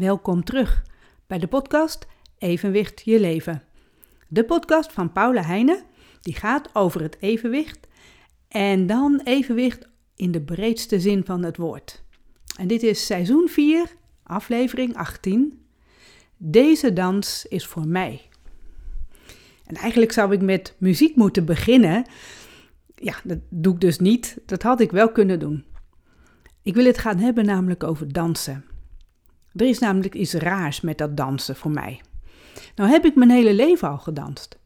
Welkom terug bij de podcast Evenwicht je leven. De podcast van Paula Heijnen, die gaat over het evenwicht en dan evenwicht in de breedste zin van het woord. En dit is seizoen 4, aflevering 18. Deze dans is voor mij. En eigenlijk zou ik met muziek moeten beginnen. Ja, dat doe ik dus niet. Dat had ik wel kunnen doen. Ik wil het gaan hebben namelijk over dansen. Er is namelijk iets raars met dat dansen voor mij. Nou heb ik mijn hele leven al gedanst.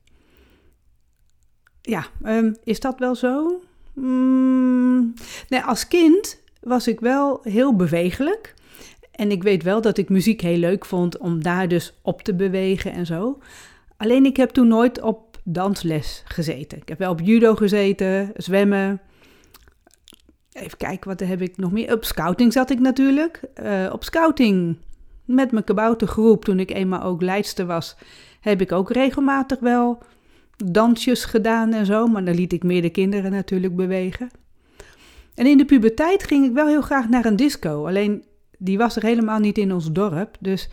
Ja, um, is dat wel zo? Mm, nee, als kind was ik wel heel bewegelijk. En ik weet wel dat ik muziek heel leuk vond om daar dus op te bewegen en zo. Alleen ik heb toen nooit op dansles gezeten. Ik heb wel op judo gezeten, zwemmen. Even kijken, wat heb ik nog meer? Op scouting zat ik natuurlijk. Uh, op scouting met mijn kaboutergroep, toen ik eenmaal ook leidster was, heb ik ook regelmatig wel dansjes gedaan en zo. Maar dan liet ik meer de kinderen natuurlijk bewegen. En in de puberteit ging ik wel heel graag naar een disco. Alleen die was er helemaal niet in ons dorp. Dus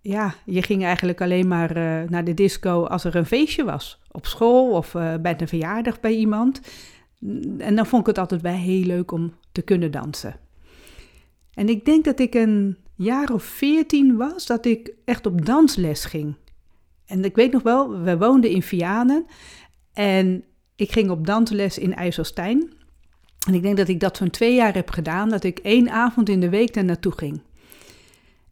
ja, je ging eigenlijk alleen maar uh, naar de disco als er een feestje was. Op school of uh, bij een verjaardag bij iemand. En dan vond ik het altijd wel heel leuk om te kunnen dansen. En ik denk dat ik een jaar of veertien was, dat ik echt op dansles ging. En ik weet nog wel, we woonden in Vianen en ik ging op dansles in IJsselstein. En ik denk dat ik dat zo'n twee jaar heb gedaan, dat ik één avond in de week daar naartoe ging.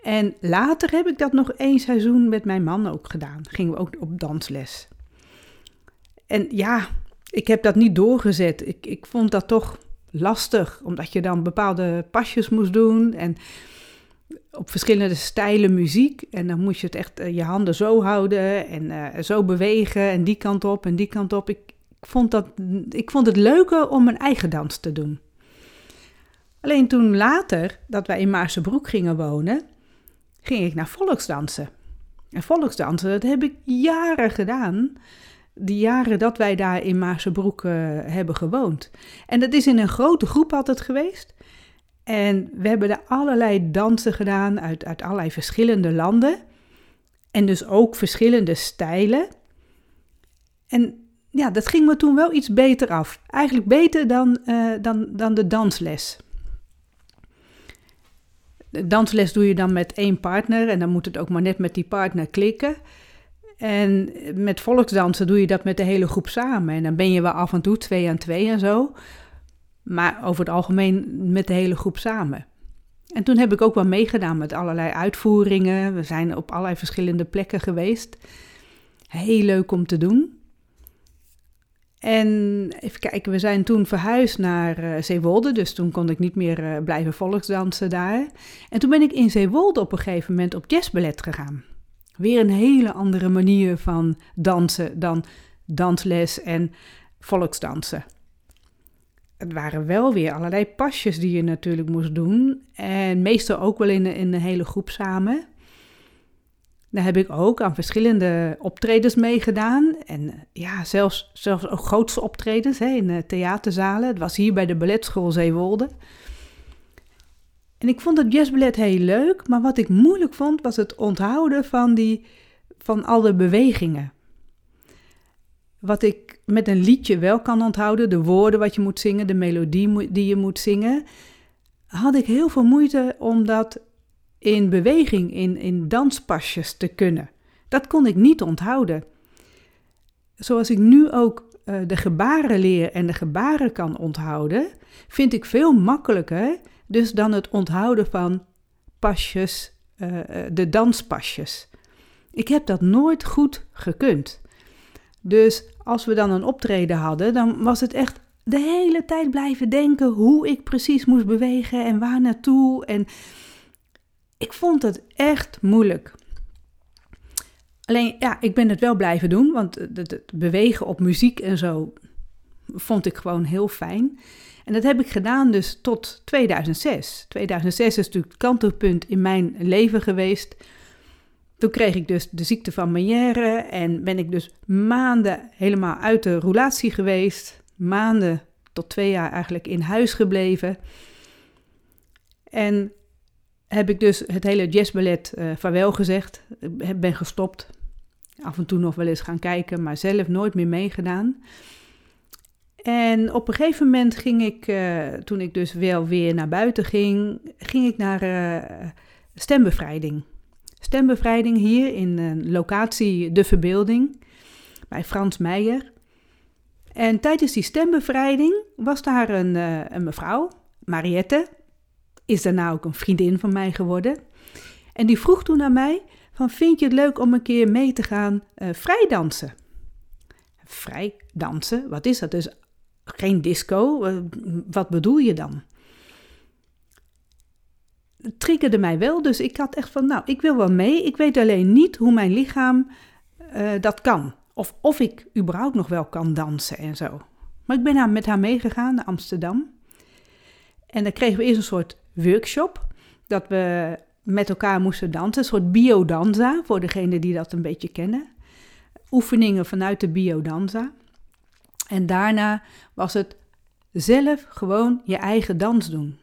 En later heb ik dat nog één seizoen met mijn man ook gedaan. Gingen we ook op dansles. En ja, ik heb dat niet doorgezet. Ik, ik vond dat toch lastig, omdat je dan bepaalde pasjes moest doen en op verschillende stijlen muziek. En dan moest je het echt eh, je handen zo houden en uh, zo bewegen en die kant op en die kant op. Ik, ik, vond dat, ik vond het leuker om mijn eigen dans te doen. Alleen toen later, dat wij in Maarsebroek gingen wonen, ging ik naar volksdansen. En volksdansen, dat heb ik jaren gedaan. Die jaren dat wij daar in Maarsebroek uh, hebben gewoond. En dat is in een grote groep altijd geweest. En we hebben daar allerlei dansen gedaan uit, uit allerlei verschillende landen. En dus ook verschillende stijlen. En ja, dat ging me toen wel iets beter af. Eigenlijk beter dan, uh, dan, dan de dansles. De dansles doe je dan met één partner en dan moet het ook maar net met die partner klikken. En met volksdansen doe je dat met de hele groep samen. En dan ben je wel af en toe twee aan twee en zo. Maar over het algemeen met de hele groep samen. En toen heb ik ook wel meegedaan met allerlei uitvoeringen. We zijn op allerlei verschillende plekken geweest. Heel leuk om te doen. En even kijken, we zijn toen verhuisd naar uh, Zeewolde, dus toen kon ik niet meer uh, blijven volksdansen daar. En toen ben ik in Zeewolde op een gegeven moment op jazzballet gegaan. Weer een hele andere manier van dansen dan dansles en volksdansen het waren wel weer allerlei pasjes die je natuurlijk moest doen. En meestal ook wel in, in een hele groep samen. Daar heb ik ook aan verschillende optredens meegedaan. En ja, zelfs, zelfs ook grootste optredens hè, in theaterzalen. Het was hier bij de balletschool Zeewolde. En ik vond het jazzballet heel leuk, maar wat ik moeilijk vond was het onthouden van, die, van al de bewegingen. Wat ik met een liedje wel kan onthouden, de woorden wat je moet zingen, de melodie die je moet zingen, had ik heel veel moeite om dat in beweging, in, in danspasjes te kunnen. Dat kon ik niet onthouden. Zoals ik nu ook uh, de gebaren leer en de gebaren kan onthouden, vind ik veel makkelijker dus dan het onthouden van pasjes, uh, de danspasjes. Ik heb dat nooit goed gekund. Dus als we dan een optreden hadden, dan was het echt de hele tijd blijven denken hoe ik precies moest bewegen en waar naartoe. En ik vond het echt moeilijk. Alleen ja, ik ben het wel blijven doen, want het, bewegen op muziek en zo vond ik gewoon heel fijn. En dat heb ik gedaan dus tot 2006. 2006 is natuurlijk het kantelpunt in mijn leven geweest. Toen kreeg ik dus de ziekte van Meniere en ben ik dus maanden helemaal uit de roulatie geweest. Maanden tot twee jaar eigenlijk in huis gebleven. En heb ik dus het hele jazzballet uh, vaarwel gezegd. Ik ben gestopt. Af en toe nog wel eens gaan kijken, maar zelf nooit meer meegedaan. En op een gegeven moment ging ik, uh, toen ik dus wel weer naar buiten ging, ging ik naar uh, stembevrijding. Stembevrijding hier in een locatie De Verbeelding bij Frans Meijer. En tijdens die stembevrijding was daar een, uh, een mevrouw, Mariette, is daarna ook een vriendin van mij geworden. En die vroeg toen aan mij van vind je het leuk om een keer mee te gaan vrijdansen? Vrijdansen? Wat is dat? Dus geen disco? Uh, wat bedoel je dan? Het triggerde mij wel, dus ik had echt van, nou, ik wil wel mee. Ik weet alleen niet hoe mijn lichaam uh, dat kan. Of of ik überhaupt nog wel kan dansen en zo. Maar ik ben met haar meegegaan naar Amsterdam. En dan kregen we eerst een soort workshop. Dat we met elkaar moesten dansen. Een soort biodanza, voor degenen die dat een beetje kennen. Oefeningen vanuit de biodanza. En daarna was het zelf gewoon je eigen dans doen.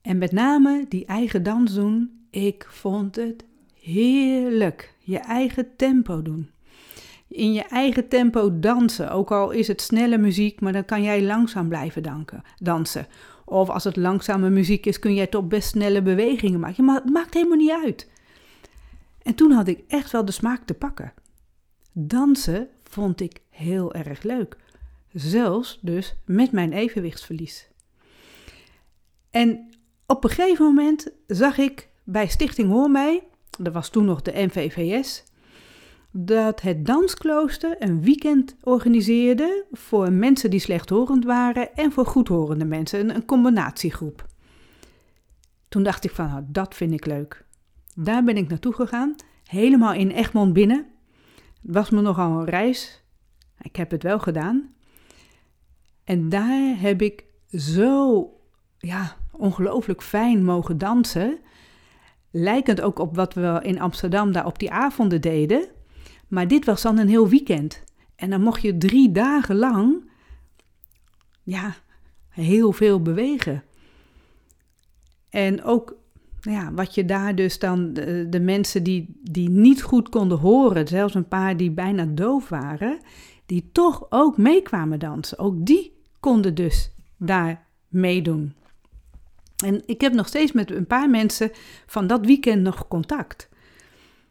En met name die eigen dans doen, ik vond het heerlijk. Je eigen tempo doen. In je eigen tempo dansen, ook al is het snelle muziek, maar dan kan jij langzaam blijven danken, dansen. Of als het langzame muziek is, kun jij toch best snelle bewegingen maken. Maar het maakt helemaal niet uit. En toen had ik echt wel de smaak te pakken. Dansen vond ik heel erg leuk. Zelfs dus met mijn evenwichtsverlies. En op een gegeven moment zag ik bij Stichting Hoor Mij, dat was toen nog de NVVS, dat het dansklooster een weekend organiseerde voor mensen die slechthorend waren en voor goedhorende mensen, een combinatiegroep. Toen dacht ik van, nou, dat vind ik leuk. Daar ben ik naartoe gegaan, helemaal in Egmond binnen. Het was me nogal een reis. Ik heb het wel gedaan. En daar heb ik zo, ja, ongelooflijk fijn mogen dansen. Lijkend ook op wat we in Amsterdam daar op die avonden deden. Maar dit was dan een heel weekend. En dan mocht je drie dagen lang, ja, heel veel bewegen. En ook ja, wat je daar dus dan, de, mensen die, die niet goed konden horen, zelfs een paar die bijna doof waren, die toch ook meekwamen dansen. Ook die konden dus daar meedoen. En ik heb nog steeds met een paar mensen van dat weekend nog contact.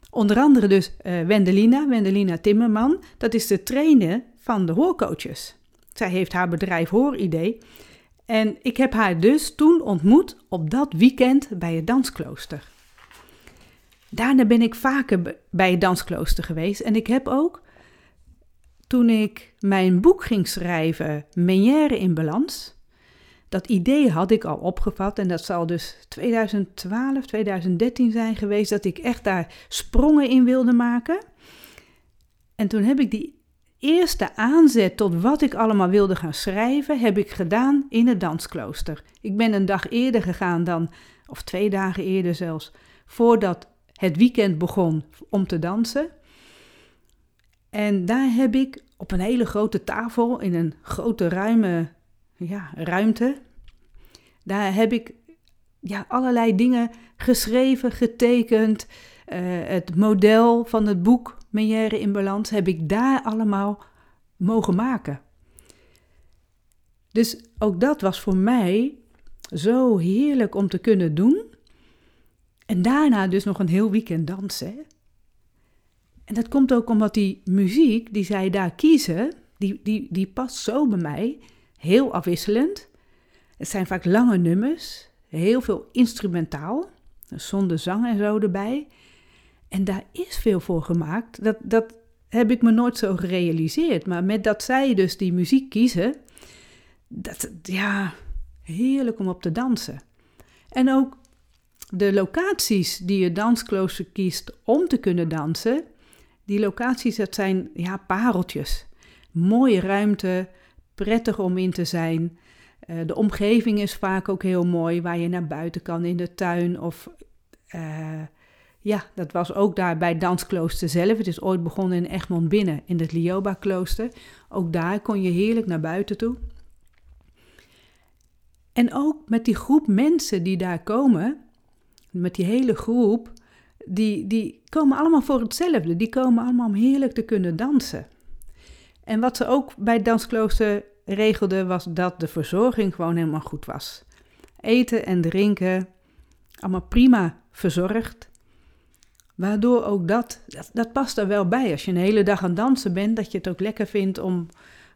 Onder andere dus uh, Wendelina, Wendelina Timmerman. Dat is de trainer van de hoorcoaches. Zij heeft haar bedrijf Hooridee. En ik heb haar dus toen ontmoet op dat weekend bij het dansklooster. Daarna ben ik vaker bij het dansklooster geweest. En ik heb ook, toen ik mijn boek ging schrijven, Menière in Balans, dat idee had ik al opgevat en dat zal dus 2012, 2013 zijn geweest dat ik echt daar sprongen in wilde maken. En toen heb ik die eerste aanzet tot wat ik allemaal wilde gaan schrijven, heb ik gedaan in het dansklooster. Ik ben een dag eerder gegaan dan, of twee dagen eerder zelfs, voordat het weekend begon om te dansen. En daar heb ik op een hele grote tafel in een grote ruime ja, ruimte. Daar heb ik ja, allerlei dingen geschreven, getekend. Uh, het model van het boek Menière in Balans heb ik daar allemaal mogen maken. Dus ook dat was voor mij zo heerlijk om te kunnen doen. En daarna dus nog een heel weekend dansen. En dat komt ook omdat die muziek die zij daar kiezen, die, die, die past zo bij mij heel afwisselend. Het zijn vaak lange nummers, heel veel instrumentaal, zonder zang en zo erbij. En daar is veel voor gemaakt. Dat, dat heb ik me nooit zo gerealiseerd. Maar met dat zij dus die muziek kiezen, dat, ja, heerlijk om op te dansen. En ook de locaties die je dansklooster kiest om te kunnen dansen, die locaties, dat zijn ja, pareltjes. Mooie ruimte, prettig om in te zijn. Uh, de omgeving is vaak ook heel mooi, waar je naar buiten kan in de tuin. Of uh, ja, dat was ook daar bij Dansklooster zelf. Het is ooit begonnen in Egmond binnen, in het Lioba-klooster. Ook daar kon je heerlijk naar buiten toe. En ook met die groep mensen die daar komen, met die hele groep, die, die komen allemaal voor hetzelfde. Die komen allemaal om heerlijk te kunnen dansen. En wat ze ook bij het dansklooster regelden, was dat de verzorging gewoon helemaal goed was. Eten en drinken, allemaal prima verzorgd. Waardoor ook dat, dat, past er wel bij. Als je een hele dag aan dansen bent, dat je het ook lekker vindt om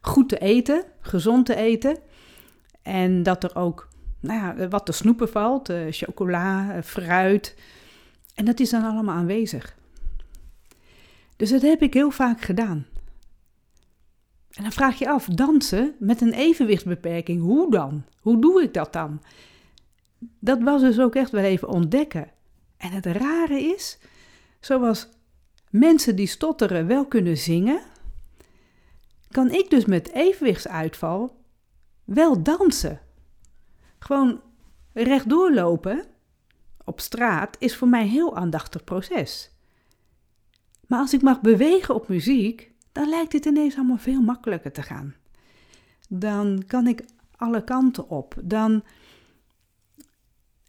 goed te eten, gezond te eten. En dat er ook nou ja, wat te snoepen valt, uh, chocola, uh, fruit. En dat is dan allemaal aanwezig. Dus dat heb ik heel vaak gedaan. En dan vraag je af, dansen met een evenwichtsbeperking, hoe dan? Hoe doe ik dat dan? Dat was dus ook echt wel even ontdekken. En het rare is, zoals mensen die stotteren wel kunnen zingen, kan ik dus met evenwichtsuitval wel dansen. Gewoon rechtdoor lopen op straat is voor mij een heel aandachtig proces. Maar als ik mag bewegen op muziek, dan lijkt het ineens allemaal veel makkelijker te gaan. Dan kan ik alle kanten op. Dan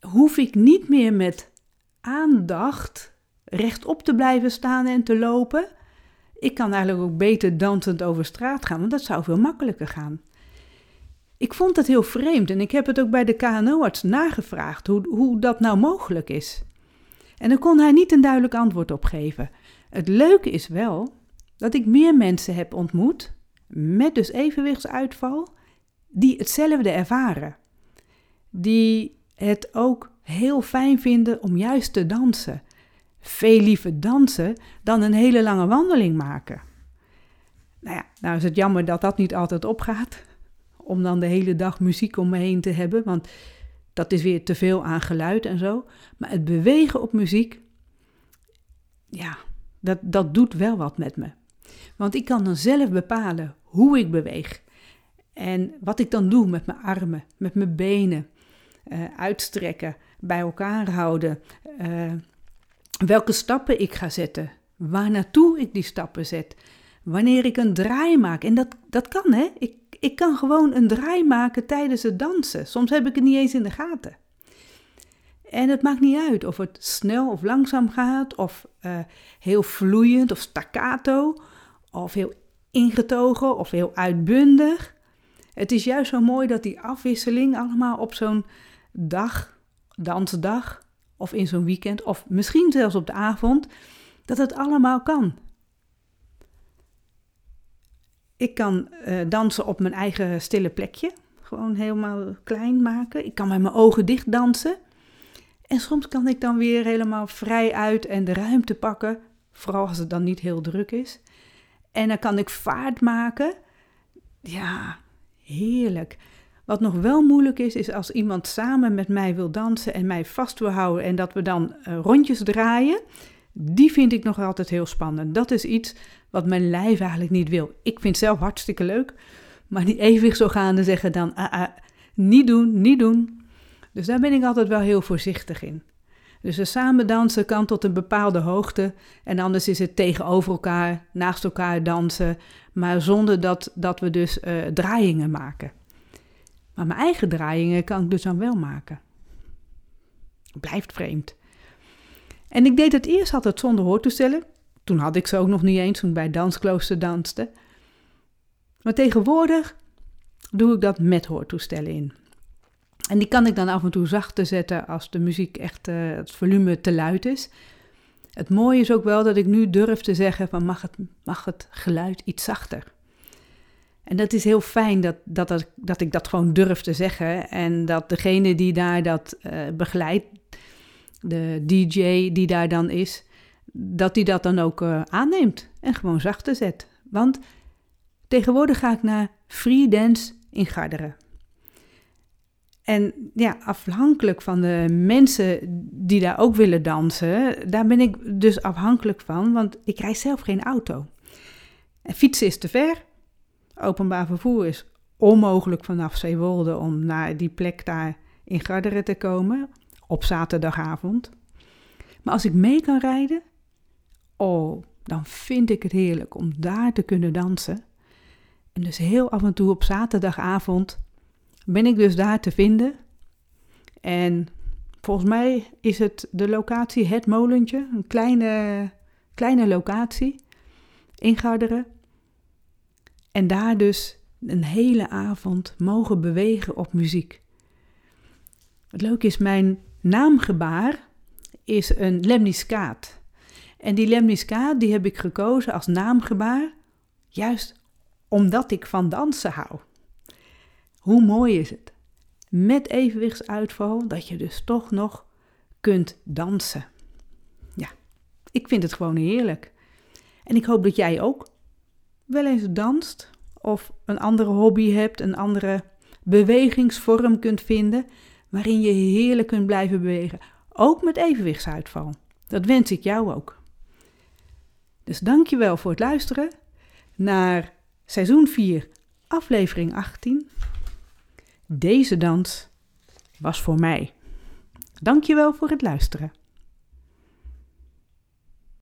hoef ik niet meer met aandacht rechtop te blijven staan en te lopen. Ik kan eigenlijk ook beter dansend over straat gaan, want dat zou veel makkelijker gaan. Ik vond het heel vreemd en ik heb het ook bij de KNO-arts nagevraagd hoe, hoe dat nou mogelijk is. En daar kon hij niet een duidelijk antwoord op geven. Het leuke is wel dat ik meer mensen heb ontmoet, met dus evenwichtsuitval, die hetzelfde ervaren. Die het ook heel fijn vinden om juist te dansen. Veel liever dansen dan een hele lange wandeling maken. Nou ja, nou is het jammer dat dat niet altijd opgaat om dan de hele dag muziek om me heen te hebben, want dat is weer te veel aan geluid en zo. Maar het bewegen op muziek, ja, dat, dat doet wel wat met me. Want ik kan dan zelf bepalen hoe ik beweeg. En wat ik dan doe met mijn armen, met mijn benen. Uh, uitstrekken, bij elkaar houden. Uh, welke stappen ik ga zetten. Waar naartoe ik die stappen zet. Wanneer ik een draai maak. En dat, dat kan, hè? Ik ik kan gewoon een draai maken tijdens het dansen. Soms heb ik het niet eens in de gaten. En het maakt niet uit of het snel of langzaam gaat, of uh, heel vloeiend of staccato, of heel ingetogen of heel uitbundig. Het is juist zo mooi dat die afwisseling allemaal op zo'n dag, dansdag, of in zo'n weekend, of misschien zelfs op de avond, dat het allemaal kan. Ik kan uh, dansen op mijn eigen stille plekje. Gewoon helemaal klein maken. Ik kan met mijn ogen dicht dansen. En soms kan ik dan weer helemaal vrij uit en de ruimte pakken. Vooral als het dan niet heel druk is. En dan kan ik vaart maken. Ja, heerlijk. Wat nog wel moeilijk is, is als iemand samen met mij wil dansen en mij vast wil houden en dat we dan uh, rondjes draaien. Die vind ik nog altijd heel spannend. Dat is iets wat mijn lijf eigenlijk niet wil. Ik vind het zelf hartstikke leuk, maar die evenwichtsorganen zeggen dan, ah, ah, niet doen, niet doen. Dus daar ben ik altijd wel heel voorzichtig in. Dus we samen dansen kan tot een bepaalde hoogte en anders is het tegenover elkaar, naast elkaar dansen, maar zonder dat, dat we dus uh, draaiingen maken. Maar mijn eigen draaiingen kan ik dus dan wel maken. Blijft vreemd. En ik deed het eerst altijd zonder hoortoestellen. Toen had ik ze ook nog niet eens toen ik bij dansklooster danste. Maar tegenwoordig doe ik dat met hoortoestellen in. En die kan ik dan af en toe zachter zetten als de muziek echt uh, het volume te luid is. Het mooie is ook wel dat ik nu durf te zeggen van mag het, mag het geluid iets zachter. En dat is heel fijn dat, dat, dat, ik dat gewoon durf te zeggen. En dat degene die daar dat uh, begeleidt, de DJ die daar dan is, dat hij dat dan ook uh, aanneemt en gewoon zachter zet. Want tegenwoordig ga ik naar free dance in Garderen. En ja, afhankelijk van de mensen die daar ook willen dansen, daar ben ik dus afhankelijk van, want ik rijd zelf geen auto. En fietsen is te ver. Openbaar vervoer is onmogelijk vanaf Zeewolde om naar die plek daar in Garderen te komen op zaterdagavond. Maar als ik mee kan rijden, oh, dan vind ik het heerlijk om daar te kunnen dansen. En dus heel af en toe op zaterdagavond ben ik dus daar te vinden. En Volgens mij is het de locatie Het Molentje, een kleine, kleine locatie in Garderen. En daar dus een hele avond mogen bewegen op muziek. Het leuke is, mijn naamgebaar is een lemniscaat. En die lemniscaat die heb ik gekozen als naamgebaar, juist omdat ik van dansen hou. Hoe mooi is het? Met evenwichtsuitval dat je dus toch nog kunt dansen. Ja, ik vind het gewoon heerlijk. En ik hoop dat jij ook wel eens danst of een andere hobby hebt, een andere bewegingsvorm kunt vinden waarin je heerlijk kunt blijven bewegen, ook met evenwichtsuitval. Dat wens ik jou ook. Dus dankjewel voor het luisteren naar seizoen 4, aflevering 18. Deze dans was voor mij. Dankjewel voor het luisteren.